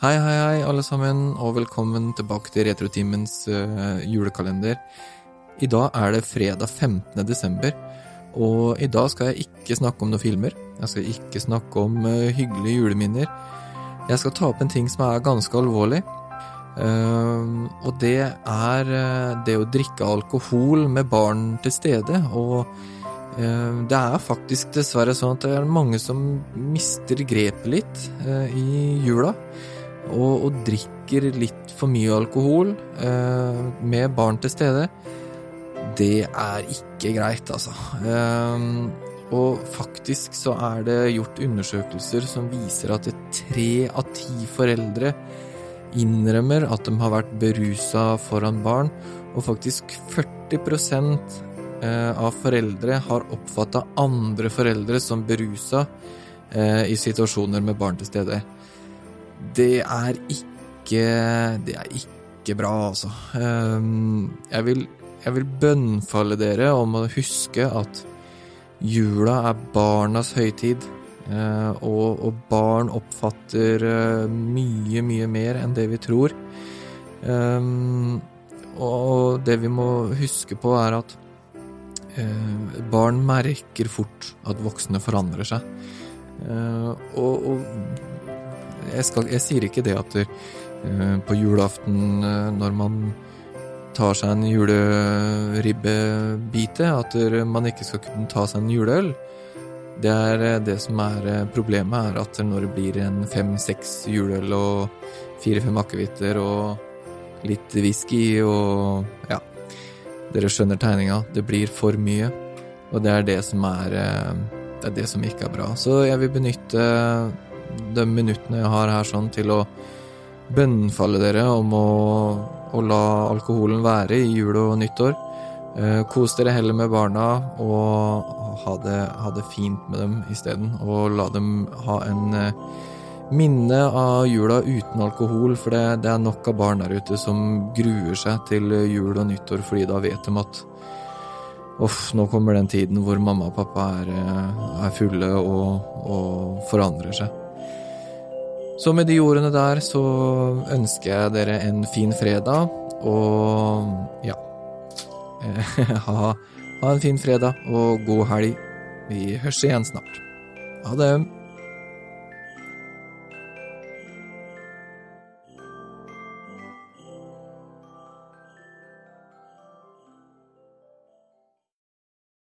Hei, hei, hei, alle sammen, og velkommen tilbake til Retrotimens uh, julekalender. I dag er det fredag 15. desember, og i dag skal jeg ikke snakke om noen filmer. Jeg skal ikke snakke om uh, hyggelige juleminner. Jeg skal ta opp en ting som er ganske alvorlig. Uh, og det er det å drikke alkohol med barn til stede. Og det er faktisk dessverre sånn at det er mange som mister grepet litt i jula og, og drikker litt for mye alkohol eh, med barn til stede, det er ikke greit, altså. Eh, og faktisk så er det gjort undersøkelser som viser at tre av ti foreldre innrømmer at de har vært berusa foran barn, og faktisk 40 eh, av foreldre har oppfatta andre foreldre som berusa eh, i situasjoner med barn til stede. Det er ikke Det er ikke bra, altså. Ehm, jeg vil, jeg vil bønnfalle dere om å huske at jula er barnas høytid. Eh, og, og barn oppfatter eh, mye, mye mer enn det vi tror. Ehm, og det vi må huske på, er at eh, barn merker fort at voksne forandrer seg. Og, og jeg, skal, jeg, sier ikke det at du, på julaften, uh, når man tar seg en juleribbebite, at man ikke skal kunne ta seg en juleøl. Det er uh, det som er problemet, er at når det blir en fem-seks juleøl og fire-fem akevitter og litt whisky og ja Dere skjønner tegninga. Det blir for mye. Og det er det som er Det er det som ikke er bra. Så jeg vil benytte de minuttene jeg har her sånn til å bønnfalle dere om å, å la alkoholen være i jul og nyttår. Eh, kos dere heller med barna og ha det, ha det fint med dem isteden. Og la dem ha en eh, minne av jula uten alkohol, for det, det, er nok av barn der ute som gruer seg til jul og nyttår fordi da vet de at Uff, nå kommer den tiden hvor mamma og pappa er, eh, er fulle og, og forandrer seg. Så med de ordene der så ønsker jeg dere en fin fredag, og ja ha, ha en fin fredag og god helg. Vi høres igjen snart. Ha det.